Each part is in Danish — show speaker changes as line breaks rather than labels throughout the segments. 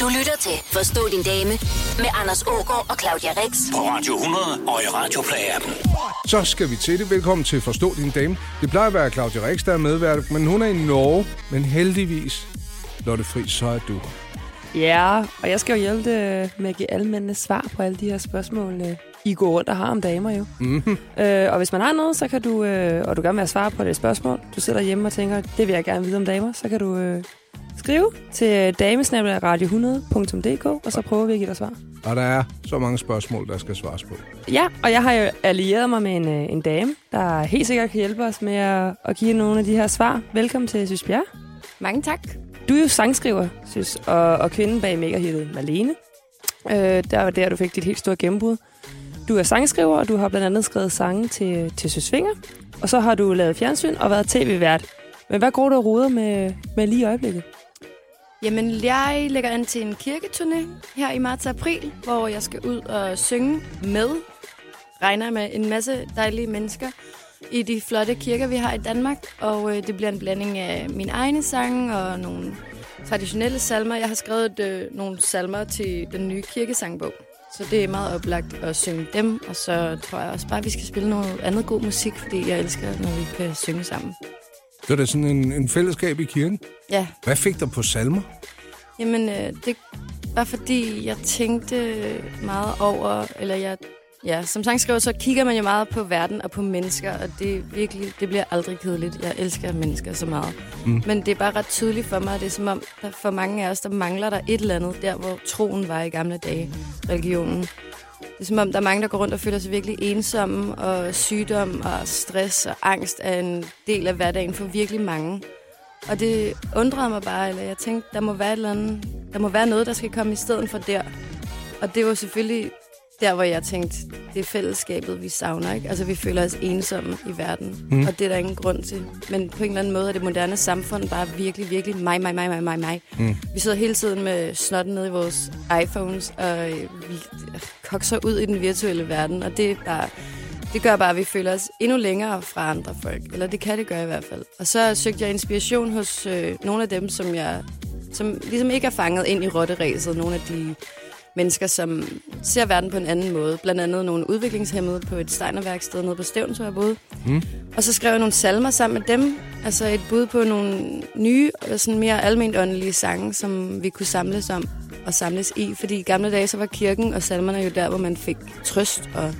Du lytter til Forstå din dame med Anders Ågaard og Claudia Rex.
På Radio 100 og i Radioplay-appen.
Så skal vi til det. Velkommen til Forstå din dame. Det plejer at være Claudia Rix, der er medvært, men hun er i Norge. Men heldigvis, Lotte Friis, så er du.
Ja, og jeg skal jo hjælpe øh, med at give alle mændene svar på alle de her spørgsmål, øh, I går rundt og har om damer jo.
Mm-hmm.
Øh, og hvis man har noget, så kan du, øh, og du gerne vil have svar på det spørgsmål, du sidder hjemme og tænker, det vil jeg gerne vide om damer, så kan du øh, skrive til damesnabelagradio100.dk, og så prøver vi at give dig svar.
Og der er så mange spørgsmål, der skal svares på.
Ja, og jeg har jo allieret mig med en, øh, en dame, der helt sikkert kan hjælpe os med at, at give nogle af de her svar. Velkommen til Sys Bjerre.
Mange tak.
Du er jo sangskriver, synes, og, og kvinden bag megahittet Malene. Øh, der var der, du fik dit helt store gennembrud. Du er sangskriver, og du har blandt andet skrevet sange til, til Søsvinger. Og så har du lavet fjernsyn og været tv-vært. Men hvad går du og roder med, med lige i øjeblikket?
Jamen, jeg lægger an til en kirketurné her i marts og april, hvor jeg skal ud og synge med, regner med en masse dejlige mennesker i de flotte kirker, vi har i Danmark. Og øh, det bliver en blanding af mine egne sange og nogle traditionelle salmer. Jeg har skrevet øh, nogle salmer til den nye kirkesangbog. Så det er meget oplagt at synge dem, og så tror jeg også bare, at vi skal spille noget andet god musik, fordi jeg elsker, når vi kan synge sammen.
Det var da sådan en, en fællesskab i kirken.
Ja,
Hvad fik dig på salmer?
Jamen, øh, det var fordi, jeg tænkte meget over, eller jeg, ja, som sangskriver, så kigger man jo meget på verden og på mennesker, og det, virkelig, det bliver aldrig kedeligt. Jeg elsker mennesker så meget. Mm. Men det er bare ret tydeligt for mig, at det er som om, der for mange af os, der mangler der et eller andet, der hvor troen var i gamle dage, religionen. Det er som om, der er mange, der går rundt og føler sig virkelig ensomme, og sygdom og stress og angst er en del af hverdagen for virkelig mange. Og det undrede mig bare, eller jeg tænkte, der må være et eller andet, der må være noget, der skal komme i stedet for der. Og det var selvfølgelig der, hvor jeg tænkte, det er fællesskabet, vi savner, ikke? Altså, vi føler os ensomme i verden, mm. og det er der ingen grund til. Men på en eller anden måde er det moderne samfund bare virkelig, virkelig mig, mig, mig, mig, mig, mig. Mm. Vi sidder hele tiden med snotten nede i vores iPhones, og øh, vi kokser ud i den virtuelle verden, og det er bare... Det gør bare, at vi føler os endnu længere fra andre folk. Eller det kan det gøre i hvert fald. Og så søgte jeg inspiration hos øh, nogle af dem, som jeg som ligesom ikke er fanget ind i rotteræset. Nogle af de mennesker, som ser verden på en anden måde. Blandt andet nogle udviklingshemmede på et steinerværksted nede på Stævn, hvor jeg boede.
Mm.
Og så skrev jeg nogle salmer sammen med dem. Altså et bud på nogle nye og sådan mere almindeligt åndelige sange, som vi kunne samles om og samles i. Fordi i gamle dage, så var kirken og salmerne jo der, hvor man fik trøst og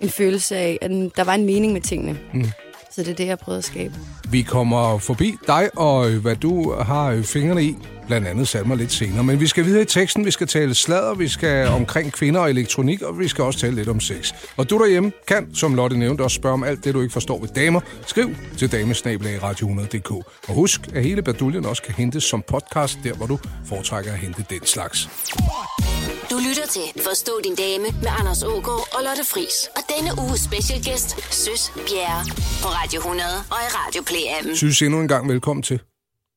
en følelse af, at der var en mening med tingene.
Mm.
Så det er det, jeg prøvede at skabe.
Vi kommer forbi dig og øh, hvad du har øh, fingrene i, blandt andet salmer lidt senere. Men vi skal videre i teksten, vi skal tale sladder, vi skal omkring kvinder og elektronik, og vi skal også tale lidt om sex. Og du derhjemme kan, som Lotte nævnte, også spørge om alt det, du ikke forstår ved damer. Skriv til damesnabelag.radio100.dk. Og husk, at hele baduljen også kan hentes som podcast, der hvor du foretrækker at hente den slags.
Du lytter til Forstå din dame med Anders Ågaard og Lotte Friis. Og denne uges special guest, Søs Bjerre. På Radio 100 og i Radioplay-appen.
Synes endnu en gang velkommen til.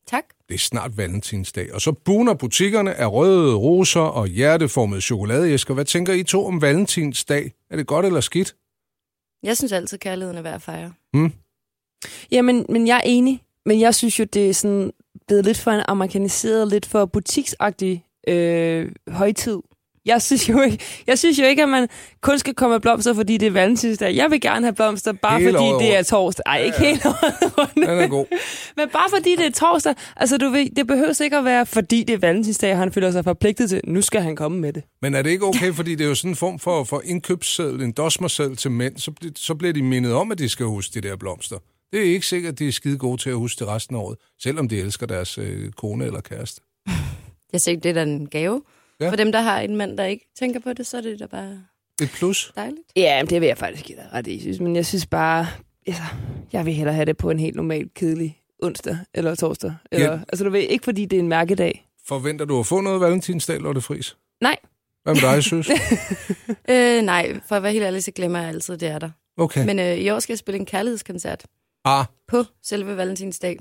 Tak.
Det er snart valentinsdag, og så buner butikkerne af røde roser og hjerteformede chokoladeæsker. Hvad tænker I to om valentinsdag? Er det godt eller skidt?
Jeg synes altid, kærligheden er værd at fejre.
Hmm?
Jamen, men jeg er enig. Men jeg synes jo, det er sådan blevet lidt for en amerikaniseret, lidt for butiksagtig øh, højtid. Jeg synes, jo ikke, jeg synes jo ikke, at man kun skal komme med blomster, fordi det er valentinsdag. Jeg vil gerne have blomster, bare
Hele
fordi
året
det er torsdag. Ej, ikke hele året rundt.
Den er god.
Men bare fordi det er torsdag. Altså, du ved, det behøver ikke at være, fordi det er valentinsdag, han føler sig forpligtet til, nu skal han komme med det.
Men er det ikke okay, fordi det er jo sådan en form for, for indkøbsseddel, en dosmerseddel til mænd, så, så bliver de mindet om, at de skal huske de der blomster. Det er ikke sikkert, at de er skide gode til at huske det resten af året, selvom de elsker deres øh, kone eller kæreste.
Jeg synes, det er da en gave.
Ja.
For dem, der har en mand, der ikke tænker på det, så er det da bare
Et plus.
dejligt.
Ja, men det vil jeg faktisk give dig ret i, synes. Men jeg synes bare, altså, jeg vil hellere have det på en helt normal, kedelig onsdag eller torsdag. Eller,
Ja.
Altså, du ved, ikke fordi det er en mærkedag.
Forventer du at få noget valentinsdag, Lotte Friis?
Nej.
Hvad med dig, søs?
Øh, nej, for at være helt ærlig, så glemmer jeg altid, det er der.
Okay.
Men øh, i år skal jeg spille en kærlighedskoncert
Ah,
på selve valentinsdag.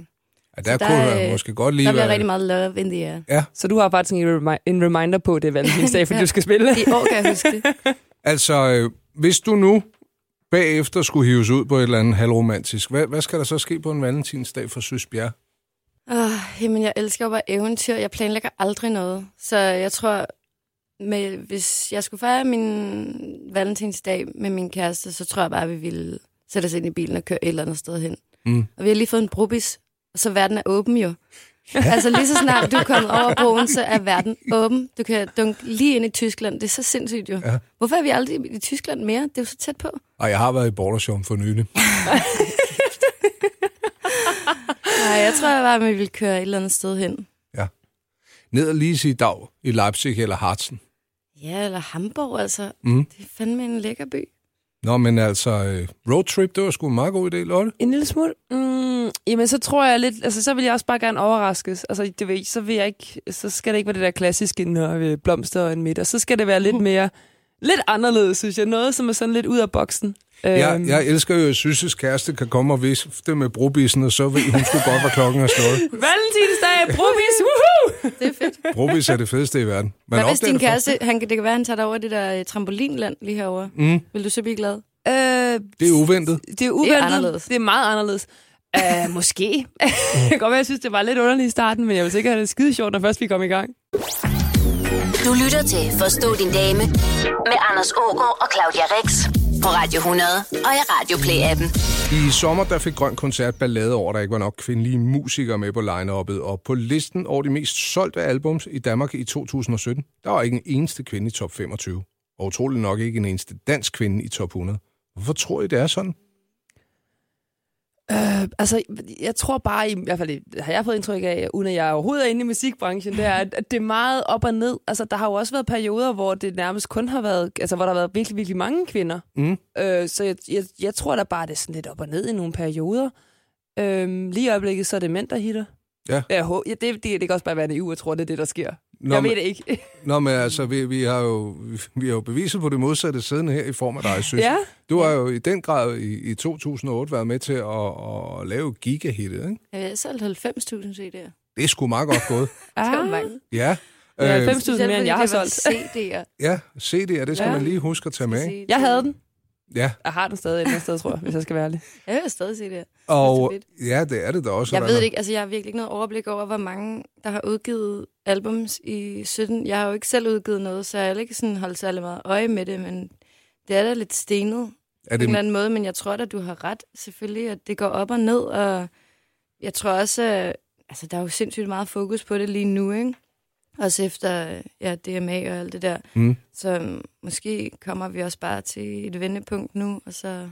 Ja, der,
der,
kunne jeg
øh,
måske godt lige
Der bliver rigtig meget love in the air.
Så du har faktisk en, remi- en reminder på, det er valentinsdag, fordi
Ja.
du skal spille.
I år kan jeg huske det.
Altså, øh, hvis du nu bagefter skulle hives ud på et eller andet halvromantisk, hvad, hvad skal der så ske på en valentinsdag for Søs Bjerre?
Uh, Jamen, jeg elsker jo bare eventyr. Jeg planlægger aldrig noget. Så jeg tror, med, hvis jeg skulle fejre min valentinsdag med min kæreste, så tror jeg bare, at vi ville sætte os ind i bilen og køre et eller andet sted hen.
Mm.
Og vi har lige fået en brobis, og så verden er åben jo. altså lige så snart du er kommet over broen, så er verden åben. Du kan dunke lige ind i Tyskland. Det er så sindssygt jo.
Ja.
Hvorfor er vi aldrig i Tyskland mere? Det er jo så tæt på.
Og jeg har været i Bordershop for nylig.
Nej, jeg tror jeg bare, at vi ville køre et eller andet sted hen.
Ned og lige sige dag i Leipzig eller Harzen.
Ja, eller Hamburg altså.
Mm.
Det er fandme en lækker by.
Nå, men altså, øh, roadtrip, det var sgu en meget god idé, Lotte.
En lille smule? Mm, jamen, så tror jeg lidt... Altså, så vil jeg også bare gerne overraskes. Altså, det ved, så vil jeg ikke... Så skal det ikke være det der klassiske, når vi blomster og en middag. Så skal det være lidt mere... Lidt anderledes, synes jeg. Noget, som er sådan lidt ud af boksen.
Jeg,
Øhm,
jeg elsker jo, at Sysses kæreste kan komme og vifte med brobissen, og så ved hun skulle godt, hvad klokken er slået.
Valentinsdag, brobis, woohoo!
Det er fedt.
Brobis er det fedeste i verden. Man
Hvad hvis din
det
kæreste, han, det kan være, han tager dig over det der øh, trampolinland lige herovre.
Mm,
Vil du så blive glad?
Øh,
det er uventet.
det er uventet.
anderledes.
Det er meget anderledes. Uh, måske. det kan godt være, jeg synes, det var lidt underligt i starten, men jeg vil sikkert have det skide sjovt, når først vi kom i gang.
Du lytter til Forstå din dame med Anders Ågaard og Claudia Rex på Radio 100 og i Radio Play-appen.
I sommer der fik Grøn Koncert ballade over, at der ikke var nok kvindelige musikere med på line og på listen over de mest solgte albums i Danmark i 2017, der var ikke en eneste kvinde i top 25. Og utroligt nok ikke en eneste dansk kvinde i top 100. Hvorfor tror I, det er sådan?
Øh, altså, jeg tror bare, i, hvert fald det har jeg fået indtryk af, uden at jeg overhovedet er inde i musikbranchen, det er, at, det er meget op og ned. Altså, der har jo også været perioder, hvor det nærmest kun har været, altså, hvor der har været virkelig, virkelig mange kvinder.
Mm.
Øh, så jeg, jeg, jeg tror da bare, det er sådan lidt op og ned i nogle perioder. Øh, lige i øjeblikket, så er det mænd, der hitter.
Ja.
Jeg, ja det, det, det kan også bare være naiv, jeg tror, det er det, der sker.
Nå,
jeg
men-
ved det ikke.
Nå, men altså, vi, vi, har jo, vi har jo beviset på det modsatte siddende her i form af dig, Sysse.
ja,
Du har jo i den grad i, i 2008 været med til at, at lave gigahittet, ikke?
Jeg har solgt 90.000 CD'er.
Det er sgu meget godt gået.
Det var
ah,
mange.
Ja.
det er
Øh,
90.000 mere, end jeg har solgt.
CD'er.
ja, CD'er, det skal
Ja.
man lige huske at tage med. ikke?
Jeg havde den.
Ja,
Jeg har den stadig et eller andet sted, tror jeg, hvis jeg skal være ærlig.
Jeg hører stadig CD'er.
og
fedt.
ja, det er det da også.
Jeg ved det ikke, altså jeg har virkelig ikke noget overblik over, hvor mange, der har udgivet albums i 17. Jeg har jo ikke selv udgivet noget, så jeg har ikke sådan holdt særlig meget øje med det, men det er da lidt stenet
Er
på en
det,
eller anden måde, men jeg tror at du har ret, selvfølgelig, at det går op og ned, og jeg tror også, at altså, der er jo sindssygt meget fokus på det lige nu, ikke? Også efter ja, DMA og alt det der.
Mm.
Så måske kommer vi også bare til et vendepunkt nu, og så...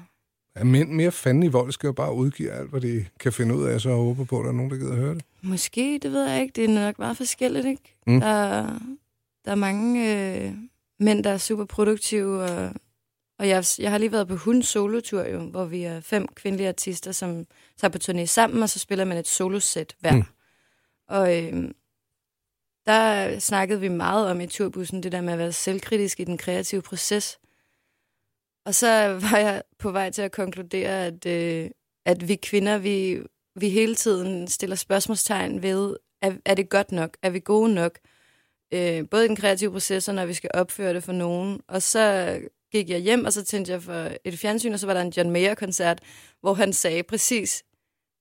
er mænd mere fanden i vold, skal jo bare udgive alt, hvad de kan finde ud af, så jeg håber på, at der er nogen, der gider høre det.
Måske, det ved jeg ikke. Det er nok meget forskelligt, ikke?
Mm.
Der, der er mange øh, mænd, der er super produktive, og, og jeg, jeg har lige været på Hun solotur, jo, hvor vi er fem kvindelige artister, som tager på turné sammen, og så spiller man et solosæt hver.
Mm.
Og øh, der snakkede vi meget om i turbussen, det der med at være selvkritisk i den kreative proces. Og så var jeg på vej til at konkludere, at, øh, at vi kvinder, vi, vi hele tiden stiller spørgsmålstegn ved, er, er det godt nok? Er vi gode nok? Øh, både i den kreative proces, og når vi skal opføre det for nogen. Og så gik jeg hjem, og så tændte jeg for et fjernsyn, og så var der en John Mayer-koncert, hvor han sagde præcis,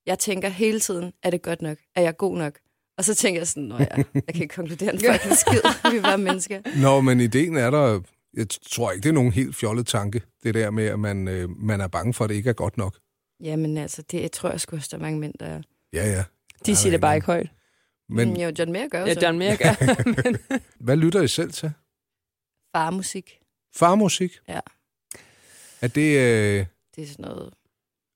jeg tænker hele tiden, er det godt nok? Er jeg god nok? Og så tænker jeg sådan, nå ja, jeg kan ikke konkludere en fucking skid. Vi er bare mennesker.
Nå, men ideen er der... Jeg tror ikke, det er nogen helt fjollet tanke, det der med, at man, øh, man er bange for, at det ikke er godt nok.
Jamen altså, det jeg tror jeg sgu også, der er mange mænd, der er.
Ja, ja.
De siger det bare ikke højt.
Men
Men, jo, John Mayer gør jo
Ja,
så.
John Mayer gør. men,
hvad lytter I selv til?
Farmusik.
Farmusik?
Ja.
Er det... Øh,
Det er sådan noget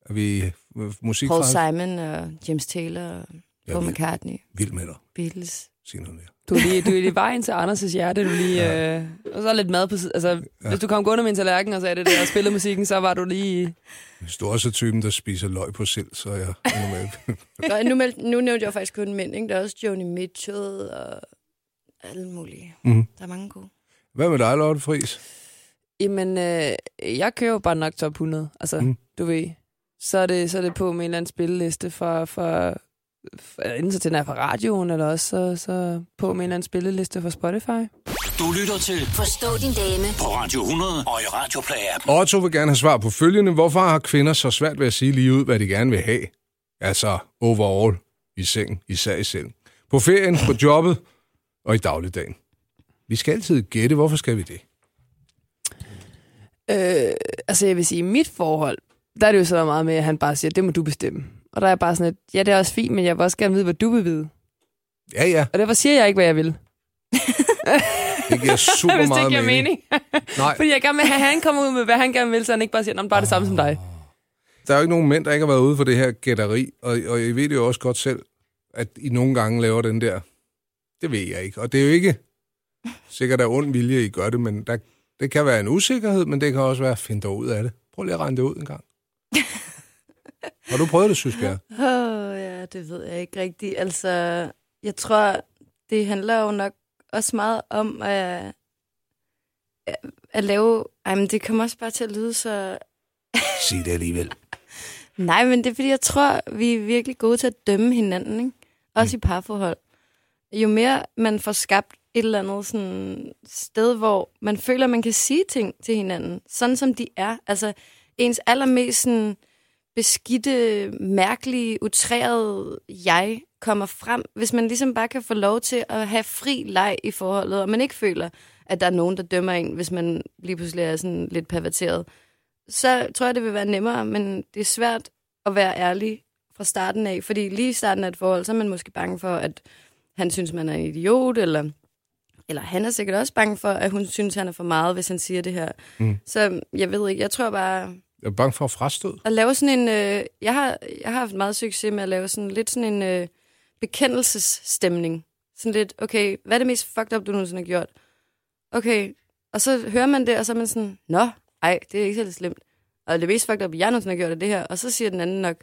er vi øh, musik
Paul? Simon og James Taylor og Paul
vild,
McCartney,
vild med dig.
Beatles.
Sig noget mere.
du, er lige, du er lige vejen til Anders' hjerte. Du er lige,
Ja.
øh, og så lidt mad på. Altså, ja. hvis du kom gående med en tallerken og sagde det der og spillede musikken, så var du lige...
Hvis du også er typen, der spiser løg på sild, så er jeg.
Nå, nu, meld- nu nævnte jeg faktisk kun mænd, ikke? Der er også Joni Mitchell og alle mulige.
mm.
Der er mange gode.
Hvad med dig, Lotte Friis?
Jamen, øh, jeg kører jo bare nok top 100. Altså,
Mm.
du ved. Så er, det, så er det på med en eller anden spilleliste for, for enten så til den er fra radioen, eller også så, så på med en eller anden spilleliste for Spotify.
Du lytter til
Forstå din dame
på Radio 100 og i Radio Play-appen.
Otto vil gerne have svar på følgende. Hvorfor har kvinder så svært ved at sige lige ud, hvad de gerne vil have? Altså overall i seng, især i selv. På ferien, på jobbet og i dagligdagen. Vi skal altid gætte. Hvorfor skal vi det?
Øh, altså jeg vil sige, i mit forhold, der er det jo så meget med, at han bare siger, det må du bestemme. Og der er bare sådan, at ja, det er også fint, men jeg vil også gerne vide, hvad du vil vide.
Ja, ja.
Og derfor siger jeg ikke, hvad jeg vil.
Det giver super
Hvis det
meget
giver mening.
Nej,
Fordi jeg gerne vil have, at han kommer ud med, hvad han gerne vil, så han ikke bare siger, at bare det samme som dig.
der er jo ikke nogen mænd, der ikke har været ude for det her gætteri. Og, og jeg ved det jo også godt selv, at I nogle gange laver den der. Det ved jeg ikke. Og det er jo ikke sikkert af ond vilje, I gør det, men der, det kan være en usikkerhed, men det kan også være, find dig ud af det. Prøv lige at regne det ud en gang. Har du prøvet det, synes jeg?
Åh, oh, ja, det ved jeg ikke rigtigt. Altså, jeg tror, det handler jo nok også meget om at, at lave... Ej, men det kommer også bare til at lyde så...
Sig det alligevel.
Nej, men det er fordi, jeg tror, vi er virkelig gode til at dømme hinanden, ikke? Også mm. i parforhold. Jo mere man får skabt et eller andet sådan sted, hvor man føler, man kan sige ting til hinanden, sådan som de er. Altså, ens allermest sådan beskidte, mærkelige, utrærede jeg kommer frem, hvis man ligesom bare kan få lov til at have fri leg i forholdet, og man ikke føler, at der er nogen, der dømmer en, hvis man lige pludselig er sådan lidt perverteret, så tror jeg, det vil være nemmere, men det er svært at være ærlig fra starten af, fordi lige i starten af et forhold, så er man måske bange for, at han synes, man er en idiot, eller, eller han er sikkert også bange for, at hun synes, han er for meget, hvis han siger det her.
Mm.
Så jeg ved ikke, jeg tror bare,
Jeg er bange for at frastød.
at lave sådan en... Øh, jeg, har, jeg har haft meget succes med at lave sådan lidt sådan en øh, bekendelsesstemning. Sådan lidt, okay, hvad er det mest fucked up, du nogensinde har gjort? Okay, og så hører man det, og så er man sådan, nå, ej, det er ikke så slemt. Og det mest fucked up, jeg nogensinde har gjort, er det her. Og så siger den anden nok,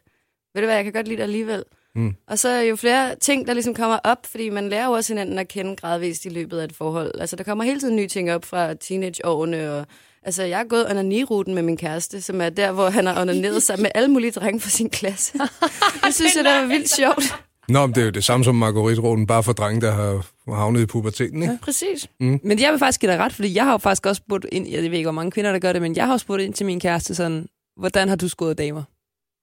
ved du hvad, jeg kan godt lide det alligevel.
Mm.
Og så er jo flere ting, der ligesom kommer op, fordi man lærer jo også hinanden at kende gradvist i løbet af et forhold. Altså, der kommer hele tiden nye ting op fra teenageårene, og altså, jeg har gået onaniruten med min kæreste, som er der, hvor han har onaneret sig med alle mulige drenge fra sin klasse. Det synes jeg, det var vildt sjovt.
Nå, men det er jo det samme som Marguerite-roten, bare for drenge, der har havnet i puberteten, ikke?
Præcis.
Men jeg vil faktisk give dig ret, fordi jeg har jo faktisk også spurgt ind, jeg ved ikke, hvor mange kvinder, der gør det, men jeg har jo spurgt ind til min kæreste sådan, hvordan har du skåret damer?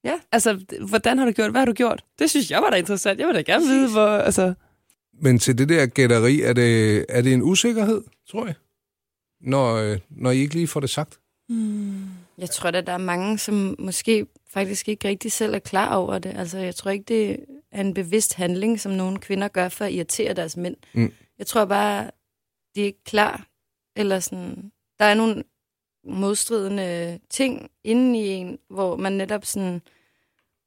Ja.
Altså, hvordan har du gjort? Hvad har du gjort? Det synes jeg var da interessant. Jeg vil da gerne vide, hvor... Altså,
Men til det der gætteri, er det, er det en usikkerhed, tror jeg? Når, øh, når I ikke lige får det sagt?
Jeg tror at der er mange, som måske faktisk ikke rigtig selv er klar over det. Altså, jeg tror ikke, det er en bevidst handling, som nogle kvinder gør for at irritere deres mænd.
Mm.
Jeg tror bare, de er ikke klar. Eller sådan, der er nogle modstridende ting inde i en, hvor man netop sådan,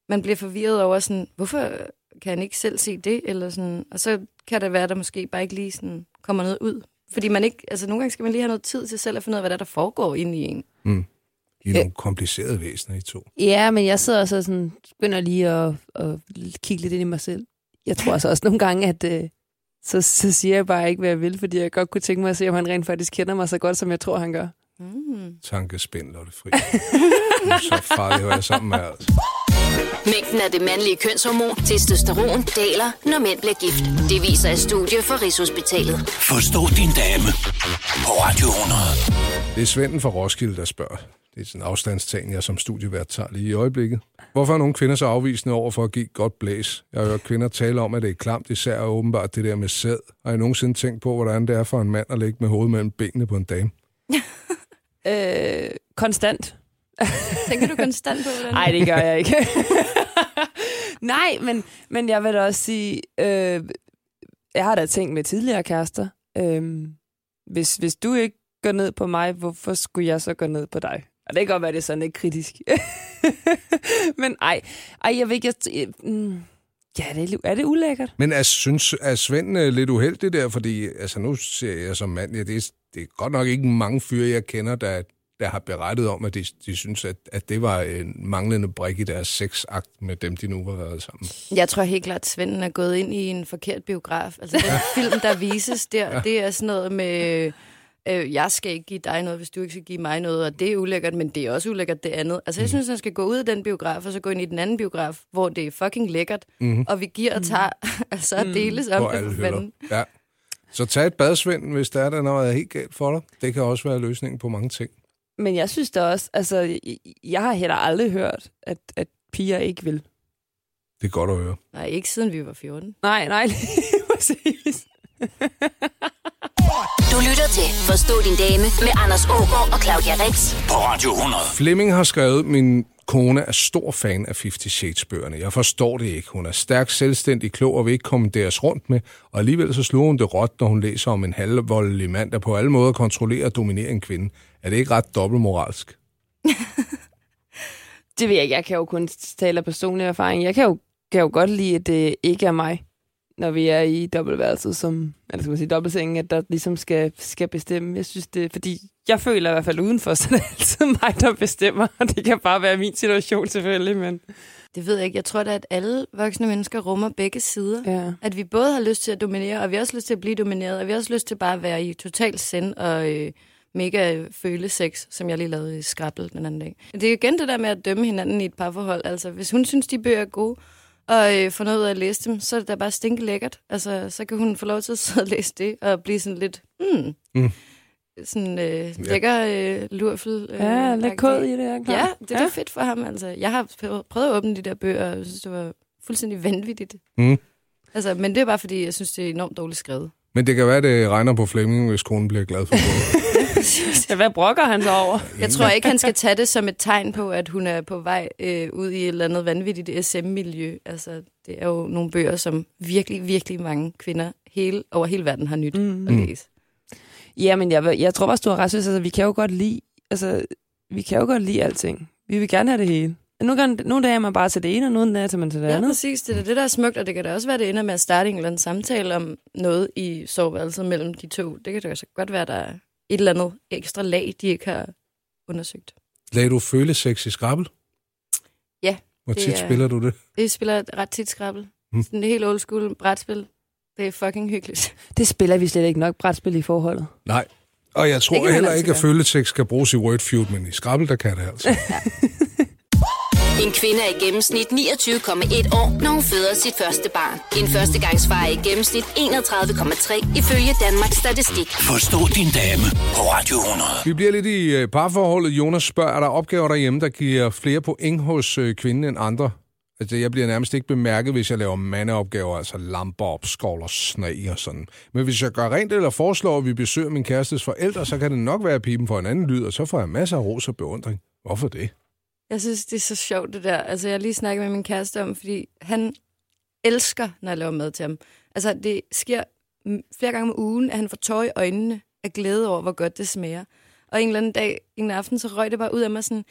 man bliver forvirret over sådan, hvorfor kan han ikke selv se det? Eller sådan, og så kan det være, at der måske bare ikke lige sådan kommer noget ud. Fordi man ikke, altså nogle gange skal man lige have noget tid til selv at finde ud af, hvad der, er, der foregår inde i en.
Mm. I er nogle komplicerede væsener, I to.
ja, men jeg sidder så sådan, begynder lige at, at kigge lidt ind i mig selv. Jeg tror altså også nogle gange, at øh, så, så siger jeg bare ikke, hvad jeg vil, fordi jeg godt kunne tænke mig at se, om han rent faktisk kender mig så godt, som jeg tror, han gør.
Mm.
Tankespind, Lotte Fri. Du er så farlig at være sammen med, altså.
Mængden af det mandlige kønshormon, testosteron, daler, når mænd bliver gift. Det viser et studie fra Rigshospitalet.
Forstå din dame på Radio 100.
Det er Svenden fra Roskilde, der spørger. Det er sådan en afstandstagen, jeg som studievært tager lige i øjeblikket. Hvorfor er nogle kvinder så afvisende over for at give godt blæs? Jeg har hørt kvinder tale om, at det er klamt, især og åbenbart det der med sæd. Har I nogensinde tænkt på, hvordan det er for en mand at ligge med hovedet mellem benene på en dame?
Øh, konstant.
Tænker du konstant på, hvordan
Nej, det gør jeg ikke. Nej, men, men jeg vil da også sige, øh, jeg har da tænkt med tidligere kærester, øh, hvis, hvis du ikke går ned på mig, hvorfor skulle jeg så gå ned på dig? Og det kan godt være, det er sådan lidt kritisk. men ej, ej, jeg ved ikke, jeg, jeg, mm, ja, det er, er det ulækkert?
Men er, synes, er Svend øh, lidt uheldig der? Fordi altså, nu ser jeg som mand, ja, det, er, det er godt nok ikke mange fyre, jeg kender, der, der har berettet om, at de, de synes, at, at det var en manglende brik i deres sexakt med dem, de nu har været sammen.
Jeg tror helt klart, at Svenden er gået ind i en forkert biograf. Altså den film, der vises der, det er sådan noget med, øh, jeg skal ikke give dig noget, hvis du ikke skal give mig noget, og det er ulækkert, men det er også ulækkert det andet. Altså jeg synes, han skal gå ud af den biograf, og så gå ind i den anden biograf, hvor det er fucking lækkert, mm-hmm. og vi giver og tager, altså at deles om
På
det
alle
for.
Ja. Så tag et bad, Svend, hvis der er der noget er helt galt for dig. Det kan også være løsningen på mange ting.
Men jeg synes da også, altså, jeg, har heller aldrig hørt, at, at piger ikke vil.
Det er godt at høre.
Nej, ikke siden vi var 14.
Nej, nej, lige præcis.
Du lytter til Forstå din dame med Anders Ågaard og Claudia Rex.
På Radio 100.
Flemming har skrevet, min kone er stor fan af 50 Shades-bøgerne. Jeg forstår det ikke. Hun er stærk, selvstændig, klog og vil ikke kommanderes rundt med, og alligevel så slår hun det råt, når hun læser om en halvvoldelig mand, der på alle måder kontrollerer og dominerer en kvinde. Er det ikke ret dobbeltmoralsk?
Det ved jeg ikke. Jeg kan jo kun tale af personlig erfaring. Jeg kan jo, kan jo godt lide, at det ikke er mig, når vi er i dobbeltværelset, som, eller skal man sige dobbeltsengen, at der ligesom skal, skal bestemme. Jeg synes det, fordi jeg føler i hvert fald udenfor, så det er altid mig, der bestemmer. Og det kan bare være min situation selvfølgelig, men...
Det ved jeg ikke. Jeg tror da, at alle voksne mennesker rummer begge sider.
Ja.
At vi både har lyst til at dominere, og vi har også lyst til at blive domineret, og vi har også lyst til bare at være i total send og øh, mega føle sex, som jeg lige lavede i Skrabbel den anden dag. Det er jo igen det der med at dømme hinanden i et parforhold. Altså, hvis hun synes, de bøger er gode, og øh, får noget ud af at læse dem, så er det da bare stinke lækkert. Altså, så kan hun få lov til at sidde og læse det, og blive sådan lidt, hmm,
Mm.
sådan øh, lækker øh, lurfel. Øh,
Ja, lidt kod i det, er.
Ja, det er ja. fedt for ham. Altså, jeg har prøvet prøvet at åbne de der bøger, og jeg synes, det var fuldstændig vanvittigt.
Mm.
Altså, men det er bare fordi, jeg synes, det er enormt dårligt skrevet.
Men det kan være, det regner på Flemming, hvis konen bliver glad for det.
Ja, hvad brokker han så over?
Jeg tror ikke, han skal tage det som et tegn på, at hun er på vej øh, ud i et eller andet vanvittigt SM-miljø. Altså, det er jo nogle bøger, som virkelig, virkelig mange kvinder hele, over hele verden har nyt mm. at læse.
Ja, men jeg, jeg tror også, du har ret. Altså, vi kan jo godt lide, altså, vi kan jo godt lide alting. Vi vil gerne have det hele. Nogle, gange, nogle dage er man bare til det ene, og nogle dage er man til det
Ja,
andet.
præcis. Det er det, der er smukt, og det kan da også være, det ender med at starte en eller anden samtale om noget i soveværelset mellem de to. Det kan da også godt være, der er et eller andet ekstra lag, de ikke har undersøgt.
Lad du føle sex i skrabbel?
Ja,
Hvor tit
er-
spiller du det?
Jeg spiller et ret tit skrabbel.
Mm.
Mm. Sådan det helt old school brætspil. Det er fucking hyggeligt.
Det spiller vi slet ikke nok brætspil i forholdet.
Nej. Og jeg tror heller
altid
ikke, at følesex skal bruges i Wordfeud, men i skrabbel, der kan det altså.
En kvinde er i gennemsnit 29,1 år, når hun føder sit første barn. En førstegangsfar er i gennemsnit 31,3 ifølge Danmarks Statistik.
Forstå din dame på Radio 100.
Vi bliver lidt i øh, parforholdet. Jonas spørger, er der opgaver derhjemme, der giver flere point hos øh, kvinden end andre? Altså, jeg bliver nærmest ikke bemærket, hvis jeg laver mandeopgaver, altså lamper op, skål og sne og sådan. Men hvis jeg gør rent eller foreslår, at vi besøger min kærestes forældre, så kan det nok være, at pipen får en anden lyd, og så får jeg masser af ros og beundring. Hvorfor det?
Jeg synes, det er så sjovt, det der. Altså, jeg har lige snakket med min kæreste om, fordi han elsker, når jeg laver mad til ham. Altså, det sker flere gange om ugen, at han får tøj i øjnene af glæde over, hvor godt det smager. Og en eller anden dag, en aften, så røg det bare ud af mig sådan,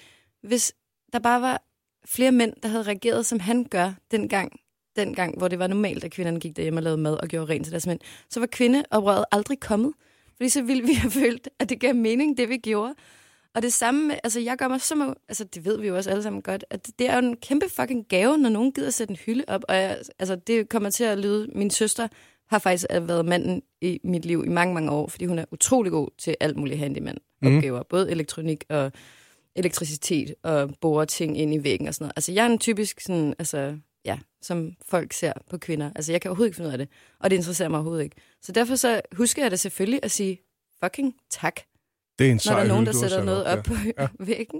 hvis der bare var flere mænd, der havde reageret, som han gør dengang, dengang, hvor det var normalt, at kvinderne gik derhjemme og lavede mad og gjorde rent til deres mænd, så var kvindeoprøret aldrig kommet. Fordi så ville vi have følt, at det gav mening, det vi gjorde. Og det samme med, altså jeg gør mig så meget, altså det ved vi jo også alle sammen godt, at det er jo en kæmpe fucking gave, når nogen gider sætte en hylde op. Og jeg, altså det kommer til at lyde, min søster har faktisk været manden i mit liv i mange, mange år, fordi hun er utrolig god til alt muligt handyman-opgaver. Mm. Både elektronik og elektricitet og bore ting ind i væggen og sådan noget. Altså jeg er en typisk sådan, altså ja, som folk ser på kvinder. Altså jeg kan overhovedet ikke finde ud af det, og det interesserer mig overhovedet ikke. Så derfor så husker jeg det selvfølgelig at sige fucking tak,
Det er en
når
sej
der er nogen, der
har
sætter noget
op
op på ja. væggen,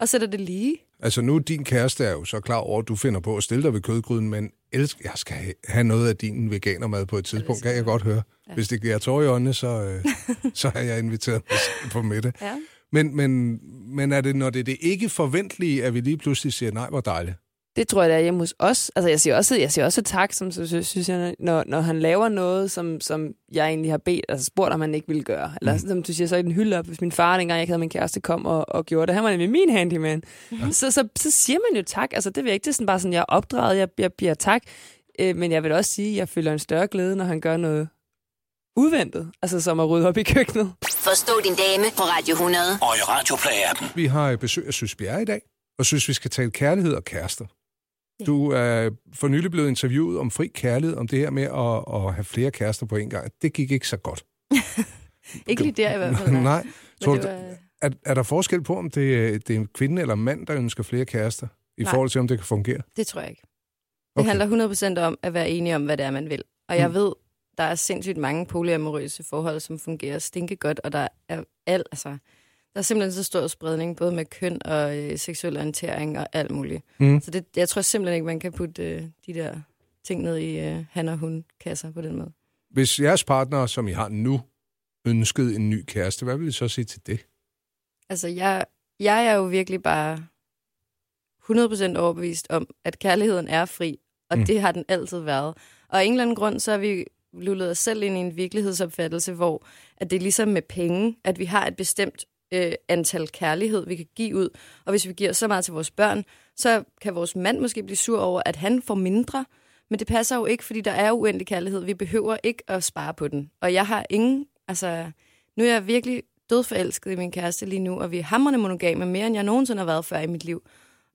og sætter det lige.
Altså nu, din kæreste er jo så klar over, at du finder på at stille dig ved kødgryden, men elsk, jeg skal ha- have noget af din veganermad på et tidspunkt, kan jeg godt høre. Ja. Hvis det giver tår i øjnene, så, øh, så er jeg inviteret på middag.
Ja.
Men, men, men er det, når det er det ikke forventelige, at vi lige pludselig siger, nej, hvor dejligt?
Det tror jeg, det er hjemme hos os. Altså, jeg siger også, jeg siger også tak, som synes jeg, når, når han laver noget, som, som jeg egentlig har bedt, altså spurgt, om han ikke ville gøre. Eller mm. som du siger, så i den hylde op, hvis min far, dengang jeg ikke havde min kæreste, kom og, og gjorde det. Han var nemlig min handyman. Mm. Så, så, så, siger man jo tak. Altså, det jeg ikke. Det er sådan bare sådan, jeg er opdraget, jeg, jeg bliver tak. Øh, men jeg vil også sige, at jeg føler en større glæde, når han gør noget udventet. Altså, som at rydde op i køkkenet.
Forstå din dame på Radio 100.
Og i Radioplay-appen.
Vi har besøg af Søs Bjerre i dag, og synes, vi skal tale kærlighed og kærester. Du er for nylig blevet interviewet om fri kærlighed, om det her med at, at have flere kærester på en gang. Det gik ikke så godt.
Ikke lige der i hvert fald.
Nej.
Men
Tror
det var,
er, er der forskel på, om det, det er en kvinde eller en mand, der ønsker flere kærester, i
Nej.
forhold til, om det kan fungere?
det tror jeg ikke. Det
okay.
handler 100% om at være enige om, hvad det er, man vil. Og jeg
Mm.
ved, der er sindssygt mange polyamorøse forhold, som fungerer stinke godt, og der er alt, altså, der er simpelthen så stor spredning, både med køn og øh, seksuel orientering og alt muligt.
Mm.
Så det, jeg tror simpelthen ikke, man kan putte øh, de der ting ned i øh, han og hun kasser på den måde.
Hvis jeres partner, som I har nu, ønskede en ny kæreste, hvad vil I så sige til det?
Altså, jeg, jeg er jo virkelig bare 100% overbevist om, at kærligheden er fri, og
Mm.
det har den altid været. Og af en eller anden grund, så har vi lullet os selv ind i en virkelighedsopfattelse, hvor at det er ligesom med penge, at vi har et bestemt øh, antal kærlighed, vi kan give ud. Og hvis vi giver så meget til vores børn, så kan vores mand måske blive sur over, at han får mindre. Men det passer jo ikke, fordi der er uendelig kærlighed. Vi behøver ikke at spare på den. Og jeg har ingen... Altså, nu er jeg virkelig dødforelsket i min kæreste lige nu, og vi er hamrende monogame mere, end jeg nogensinde har været før i mit liv.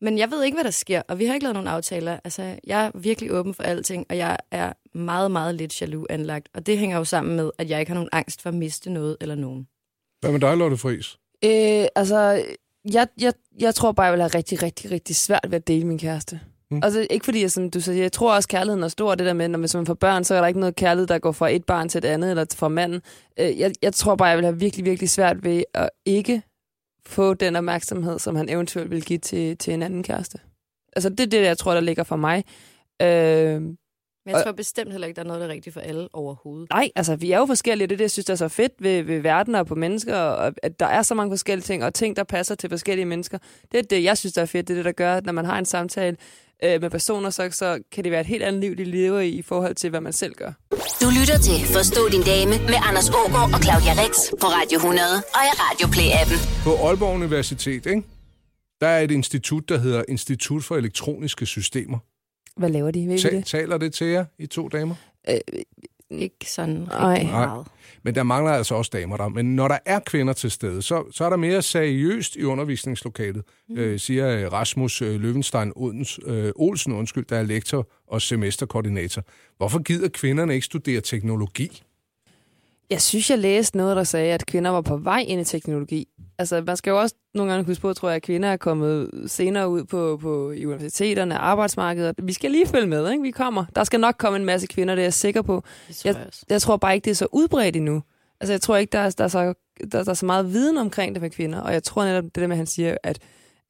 Men jeg ved ikke, hvad der sker, og vi har ikke lavet nogen aftaler. Altså, jeg er virkelig åben for alting, og jeg er meget, meget lidt jaloux anlagt. Og det hænger jo sammen med, at jeg ikke har nogen angst for at miste noget eller nogen.
Hvad med dig, Lotte Friis?
Øh, altså, jeg, jeg, jeg tror bare, jeg vil have rigtig, rigtig, rigtig svært ved at dele min kæreste.
Mm.
Altså, ikke fordi, jeg, som du siger, jeg tror også, kærligheden er stor, det der med, når man får børn, så er der ikke noget kærlighed, der går fra et barn til et andet, eller fra manden. Øh, jeg, jeg tror bare, jeg vil have virkelig, virkelig svært ved at ikke få den opmærksomhed, som han eventuelt vil give til, til en anden kæreste. Altså, det er det, jeg tror, der ligger for mig. Øh,
Men jeg tror bestemt heller ikke, der er noget, der er rigtigt for alle overhovedet.
Nej, altså vi er jo forskellige, det er det, jeg synes, der er så fedt ved, ved verden og på mennesker, og at der er så mange forskellige ting, og ting, der passer til forskellige mennesker. Det er det, jeg synes, der er fedt. Det er det, der gør, at når man har en samtale øh, med personer, så, så kan det være et helt andet liv, de lever i, i forhold til, hvad man selv gør.
Du lytter til Forstå din dame med Anders Ågaard og Claudia Rex på Radio 100 og i Radio Play-appen.
På Aalborg Universitet, ikke? der er et institut, der hedder Institut for Elektroniske Systemer.
Hvad laver de? Ved I
Ta-
det?
taler det til jer, I to damer?
Øh,
Ikke sådan rigtig
Nej.
meget.
Men der mangler altså også damer der. Men når der er kvinder til stede, så, så er der mere seriøst i undervisningslokalet, mm. øh, siger øh, Rasmus øh, Løvenstein Odens, øh, Olsen, undskyld, der er lektor og semesterkoordinator. Hvorfor gider kvinderne ikke studere teknologi?
Jeg synes, jeg læste noget, der sagde, at kvinder var på vej ind i teknologi. Altså, man skal jo også nogle gange huske på, tror jeg, at kvinder er kommet senere ud på, på i universiteterne, arbejdsmarkedet. Vi skal lige følge med, ikke? Vi kommer. Der skal nok komme en masse kvinder, det er jeg sikker på.
Det tror jeg også.
Jeg tror bare ikke, det er så udbredt endnu. Altså, jeg tror ikke, der er, der er, så, der, der er så meget viden omkring det med kvinder. Og jeg tror netop, det der med, at han siger, at,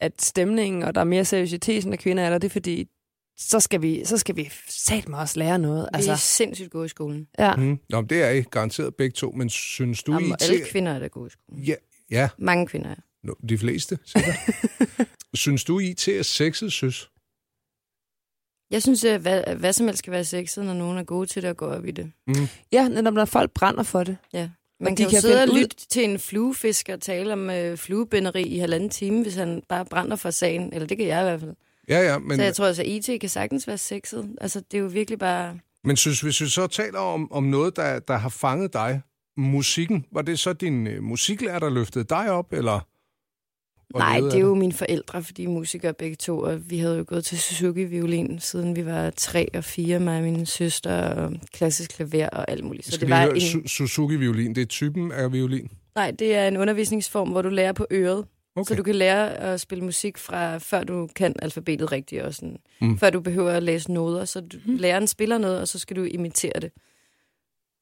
at stemningen, og der er mere seriøsitet, når kvinder er der, det er fordi, så skal vi, så skal vi satme også lære noget.
Vi er
Altså,
sindssygt gode i skolen.
ja.
Mm. Nå, men det er I garanteret begge to, men synes du,
Jamen,
I
alle kvinder er da gode i skolen.
Ja, ja
Mange kvinder er.
no, de fleste, sikkert. synes du, I til er sexet, synes?
Jeg synes, at hvad, hvad som helst skal være sexet, når nogen er gode til det og går op i det.
ja, netop når folk brænder for det.
Man
de
kan jo
kan
sidde og
finde ud-
lytte til en fluefisker og tale om øh, fluebinderi i halvanden time, hvis han bare brænder for sagen. Eller det kan jeg i hvert fald.
Ja, ja,
Men... Så jeg tror altså, at IT kan sagtens være sexet. Altså, det er jo virkelig bare...
men synes, hvis vi så taler om, om noget, der, der har fanget dig, musikken, var det så din øh, musiklærer, der løftede dig op, eller? Og
Nej, det er jo mine forældre, fordi de er musikere begge to, og vi havde jo gået til Suzuki-violin, siden vi var tre og fire, mig og min søster, og klassisk klaver og alt muligt. Så
Skal
det var
høre,
en...
Su- Suzuki-violin, det er typen af violin?
Nej, det er en undervisningsform, hvor du lærer på øret.
Okay.
Så du kan lære at spille musik fra, før du kan alfabetet rigtigt, og sådan,
mm.
før du behøver at læse noder. Så du, mm. læreren spiller noget, og så skal du imitere det.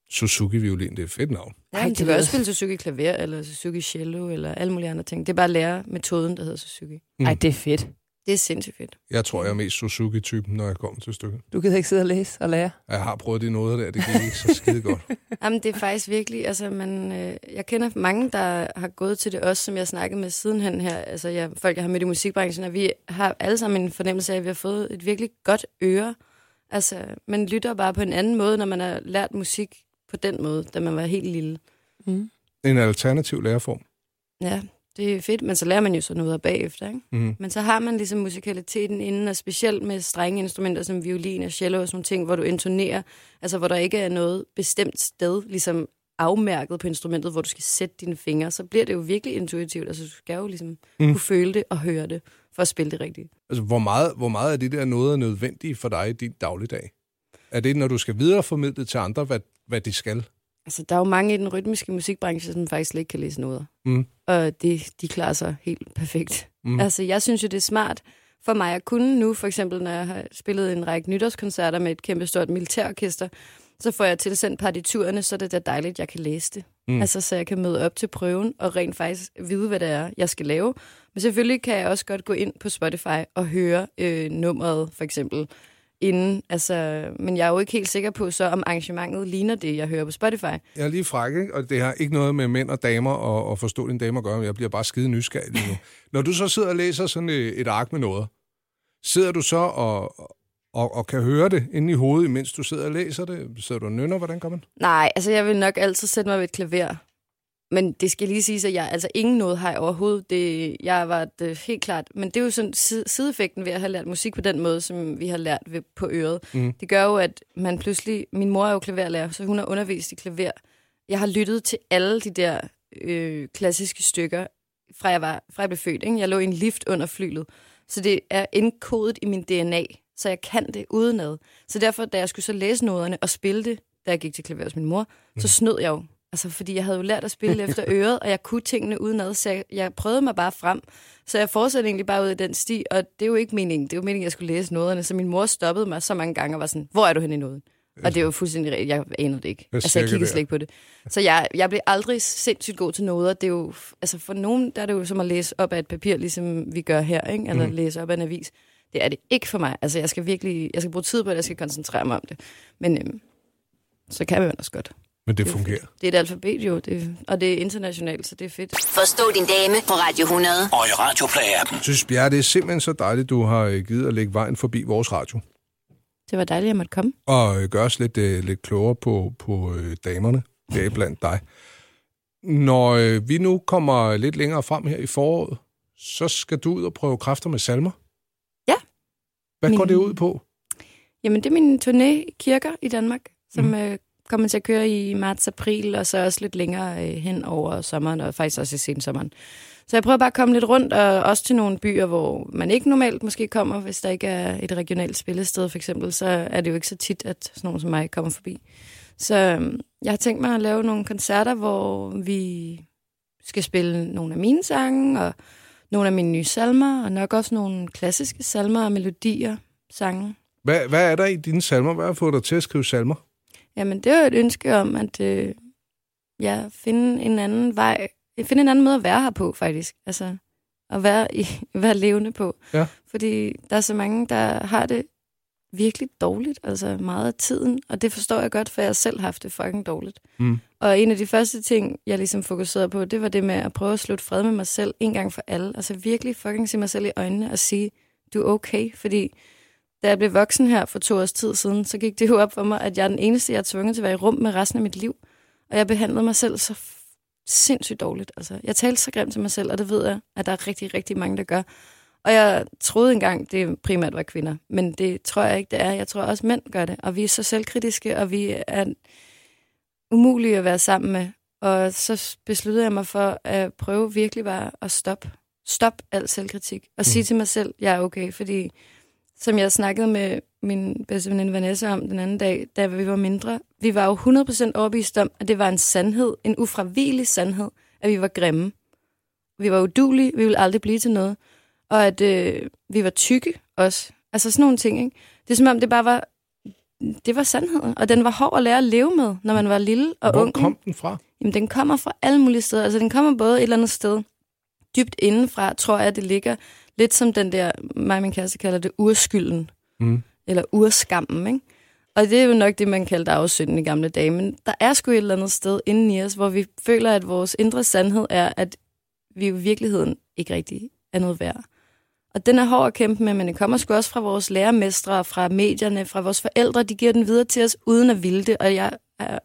Suzuki-violin, det er et fedt navn.
Ja,
Ej,
Ej,
det
du kan også spille Suzuki klaver, eller Suzuki cello, eller alle mulige andre ting. Det er bare at lære metoden, der hedder Suzuki.
Mm.
Nej, det er fedt.
Det er sindssygt fedt.
Jeg tror, jeg er mest Suzuki-typen, når jeg kommer til stykket.
Du kan ikke sidde og læse og lære.
Jeg har prøvet de noder der, det gik ikke så skide godt.
Jamen, det er faktisk virkelig, altså, man, øh, jeg kender mange, der har gået til det også, som jeg snakkede med sidenhen her, altså jeg, folk, jeg har mødt i musikbranchen, og vi har alle sammen en fornemmelse af, at vi har fået et virkelig godt øre. Altså, man lytter bare på en anden måde, når man har lært musik på den måde, da man var helt lille.
Mm.
En alternativ læreform.
Ja, det er fedt, men så lærer man jo så noget bagefter, ikke?
Mm.
Men så har man ligesom musikaliteten inden, og specielt med strenge instrumenter som violin og cello og sådan nogle ting, hvor du intonerer, altså hvor der ikke er noget bestemt sted, ligesom afmærket på instrumentet, hvor du skal sætte dine fingre, så bliver det jo virkelig intuitivt. Altså du skal jo ligesom
Mm.
mm. kunne føle det og høre det, for at spille det rigtigt.
Altså, hvor meget, hvor meget af det der noget er nødvendigt for dig i din dagligdag? Er det, når du skal videreformidle til andre, hvad, hvad de skal?
Altså der er jo mange i den rytmiske musikbranche, som faktisk slet ikke kan læse noder.
Mm.
Og det, de klarer sig helt perfekt.
Mm.
Altså, jeg synes jo, det er smart for mig at kunne nu, for eksempel når jeg har spillet en række nytårskoncerter med et kæmpe stort militærorkester, så får jeg tilsendt partiturerne, så er det da dejligt, jeg kan læse det.
Mm.
Altså, så jeg kan møde op til prøven og rent faktisk vide, hvad det er, jeg skal lave. Men selvfølgelig kan jeg også godt gå ind på Spotify og høre øh, nummeret, for eksempel inden. Altså, men jeg er jo ikke helt sikker på, så om arrangementet ligner det, jeg hører på Spotify.
Jeg er lige fræk, ikke? og det har ikke noget med mænd og damer og, og forstå dine damer at gøre. Jeg bliver bare skide nysgerrig lige nu. Når du så sidder og læser sådan et, et ark med noget, sidder du så og, og, og kan høre det inde i hovedet, mens du sidder og læser det? Sidder du og nynner? Hvordan gør man?
Nej, altså jeg vil nok altid sætte mig ved et klaver. Men det skal lige sige, at jeg altså ingen noget har jeg overhovedet. Det, jeg var det, helt klart. Men det er jo sådan sideeffekten ved at have lært musik på den måde, som vi har lært ved, på øret. Mm. Det gør jo, at man pludselig... Min mor er jo klaverlærer, så hun har undervist i klaver. Jeg har lyttet til alle de der øh, klassiske stykker, fra jeg, var, fra jeg blev født. Ikke? Jeg lå i en lift under flylet. Så det er indkodet i min DNA, så jeg kan det udenad. Så derfor, da jeg skulle så læse noderne og spille det, da jeg gik til klaver hos min mor, mm. så snød jeg jo Altså, fordi jeg havde jo lært at spille efter øret, og jeg kunne tingene udenad, så jeg, jeg prøvede mig bare frem. Så jeg fortsatte egentlig bare ud af den sti, og det er jo ikke meningen. Det er jo meningen, at jeg skulle læse noderne, så min mor stoppede mig så mange gange og var sådan, hvor er du henne i noden? Og det jo fuldstændig rigtigt. Jeg anede det ikke. Jeg altså, jeg kiggede slet ikke på det. Så jeg, jeg blev aldrig sindssygt god til noder. Det er jo, altså for nogen, der er det jo som at læse op af et papir, ligesom vi gør her, ikke? eller mm. læse op af en avis. Det er det ikke for mig. Altså, jeg skal virkelig, jeg skal bruge tid på det, jeg skal koncentrere mig om det. Men øhm, så kan man også godt.
Men det, det fungerer.
Fedt. Det er et alfabet jo, det, og det er internationalt, så det er fedt.
Forstå din dame på Radio 100.
Og i Radioplay-appen.
Jeg synes, Bjerre, det er simpelthen så dejligt, du har øh, givet at lægge vejen forbi vores radio.
Det var dejligt, at jeg måtte komme.
Og øh, gøre os lidt, uh, lidt klogere på, på damerne, det er blandt dig. Når vi nu kommer lidt længere frem her i foråret, så skal du ud og prøve kræfter med salmer.
Ja.
Hvad min... går det ud på?
Jamen, det er min turné i kirker i Danmark, som mm kommer til at køre i marts-april, og så også lidt længere øh, hen over sommeren, og faktisk også i sensommeren. Så jeg prøver bare at komme lidt rundt, og også til nogle byer, hvor man ikke normalt måske kommer, hvis der ikke er et regionalt spillested for eksempel, så er det jo ikke så tit, at sådan nogen som mig kommer forbi. Så øhm, jeg har tænkt mig at lave nogle koncerter, hvor vi skal spille nogle af mine sange, og nogle af mine nye salmer, og nok også nogle klassiske salmer og melodier, sange.
Hvad, hvad er der i dine salmer? Hvad har fået dig til at skrive salmer?
Jamen, det er jo et ønske om, at øh, ja, finde en anden vej, finde en anden måde at være her på, faktisk. Altså, at være, i, være levende på.
Ja.
Fordi der er så mange, der har det virkelig dårligt, altså meget af tiden, og det forstår jeg godt, for jeg selv har haft det fucking dårligt.
Mm.
Og en af de første ting, jeg ligesom fokuserede på, det var det med at prøve at slutte fred med mig selv en gang for alle. Altså virkelig fucking se mig selv i øjnene og sige, du er okay, fordi da jeg blev voksen her for to års tid siden, så gik det jo op for mig, at jeg er den eneste, jeg er tvunget til at være i rum med resten af mit liv. Og jeg behandlede mig selv så sindssygt dårligt. Altså, jeg talte så grimt til mig selv, og det ved jeg, at der er rigtig, rigtig mange, der gør. Og jeg troede engang, det primært var kvinder, men det tror jeg ikke, det er. Jeg tror også, mænd gør det. Og vi er så selvkritiske, og vi er umulige at være sammen med. Og så besluttede jeg mig for at prøve virkelig bare at stoppe. Stop al selvkritik. Og mm. sige til mig selv, jeg er okay, fordi som jeg snakkede med min bedste veninde Vanessa om den anden dag, da vi var mindre. Vi var jo 100% overbevist om, at det var en sandhed, en ufravigelig sandhed, at vi var grimme. Vi var udulige, vi ville aldrig blive til noget. Og at øh, vi var tykke også. Altså sådan nogle ting, ikke? Det er som om, det bare var... Det var sandheden, og den var hård at lære at leve med, når man var lille og
Hvor
ung.
Hvor kom den fra?
Jamen, den kommer fra alle mulige steder. Altså, den kommer både et eller andet sted dybt indenfra, tror jeg, det ligger lidt som den der, mig og min kæreste kalder det urskylden.
Mm.
Eller urskammen, ikke? Og det er jo nok det, man kaldte afsynden i gamle dage. Men der er sgu et eller andet sted inden i os, hvor vi føler, at vores indre sandhed er, at vi i virkeligheden ikke rigtig er noget værd. Og den er hård at kæmpe med, men det kommer sgu også fra vores lærermestre, fra medierne, fra vores forældre. De giver den videre til os uden at ville det. Og jeg,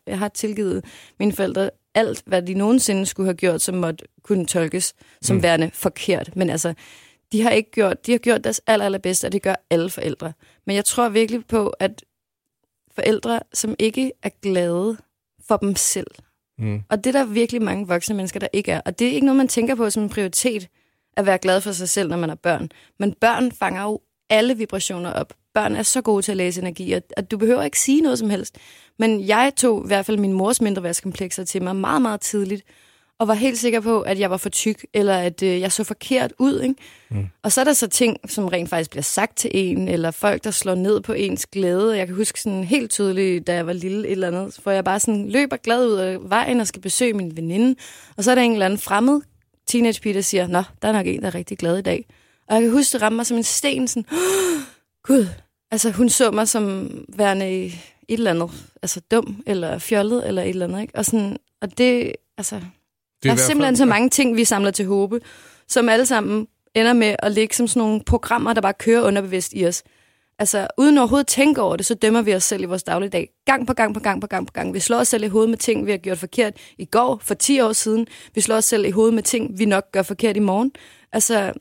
jeg har tilgivet mine forældre alt, hvad de nogensinde skulle have gjort, som måtte kunne tolkes som mm. værende forkert. Men altså, de har ikke gjort, de har gjort deres aller, allerbedste, og det gør alle forældre. Men jeg tror virkelig på, at forældre, som ikke er glade for dem selv,
mm.
og det er der virkelig mange voksne mennesker, der ikke er. Og det er ikke noget, man tænker på som en prioritet, at være glad for sig selv, når man er børn. Men børn fanger jo alle vibrationer op. Børn er så gode til at læse energi, at du behøver ikke sige noget som helst. Men jeg tog i hvert fald min mors mindre til mig meget, meget tidligt, og var helt sikker på, at jeg var for tyk, eller at øh, jeg så forkert ud. Ikke?
Mm.
Og så er der så ting, som rent faktisk bliver sagt til en, eller folk, der slår ned på ens glæde. Jeg kan huske sådan helt tydeligt, da jeg var lille et eller andet, hvor jeg bare sådan løber glad ud af vejen og skal besøge min veninde. Og så er der en eller anden fremmed teenage der siger, Nå, der er nok en, der er rigtig glad i dag. Og jeg kan huske, det rammer mig som en sten, sådan, Gud, Altså, hun så mig som værende et eller andet, altså dum, eller fjollet, eller et eller andet, ikke? Og, sådan, og det, altså,
Det
der er
i hvert
simpelthen
fald-
så mange ting, vi samler til håbe, som alle sammen ender med at ligge som sådan nogle programmer, der bare kører underbevidst i os. Altså, uden overhovedet at tænke over det, så dømmer vi os selv i vores dagligdag. Gang på gang på gang på gang på gang. Vi slår os selv i hovedet med ting, vi har gjort forkert i går, for 10 år siden. Vi slår os selv i hovedet med ting, vi nok gør forkert i morgen. Altså,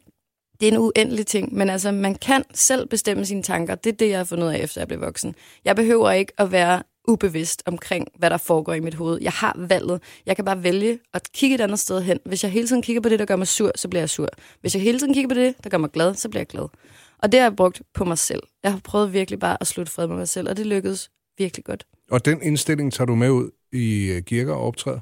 det er en uendelig ting, men altså, man kan selv bestemme sine tanker. Det er det, jeg har fundet ud af, efter jeg blev voksen. Jeg behøver ikke at være ubevidst omkring, hvad der foregår i mit hoved. Jeg har valget. Jeg kan bare vælge at kigge et andet sted hen. Hvis jeg hele tiden kigger på det, der gør mig sur, så bliver jeg sur. Hvis jeg hele tiden kigger på det, der gør mig glad, så bliver jeg glad. Og det har jeg brugt på mig selv. Jeg har prøvet virkelig bare at slutte fred med mig selv, og det lykkedes virkelig godt.
Og den indstilling tager du med ud i øh, kirker og optræder?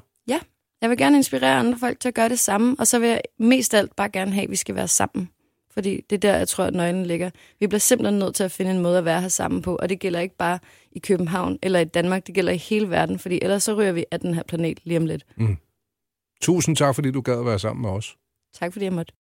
Jeg vil gerne inspirere andre folk til at gøre det samme, og så vil jeg mest af alt bare gerne have, at vi skal være sammen. Fordi det er der, jeg tror, at nøglen ligger. Vi bliver simpelthen nødt til at finde en måde at være her sammen på, og det gælder ikke bare i København eller i Danmark, det gælder i hele verden, fordi ellers så ryger vi af den her planet lige om lidt.
Tusind tak, fordi du gad at være sammen med os.
Tak fordi jeg måtte.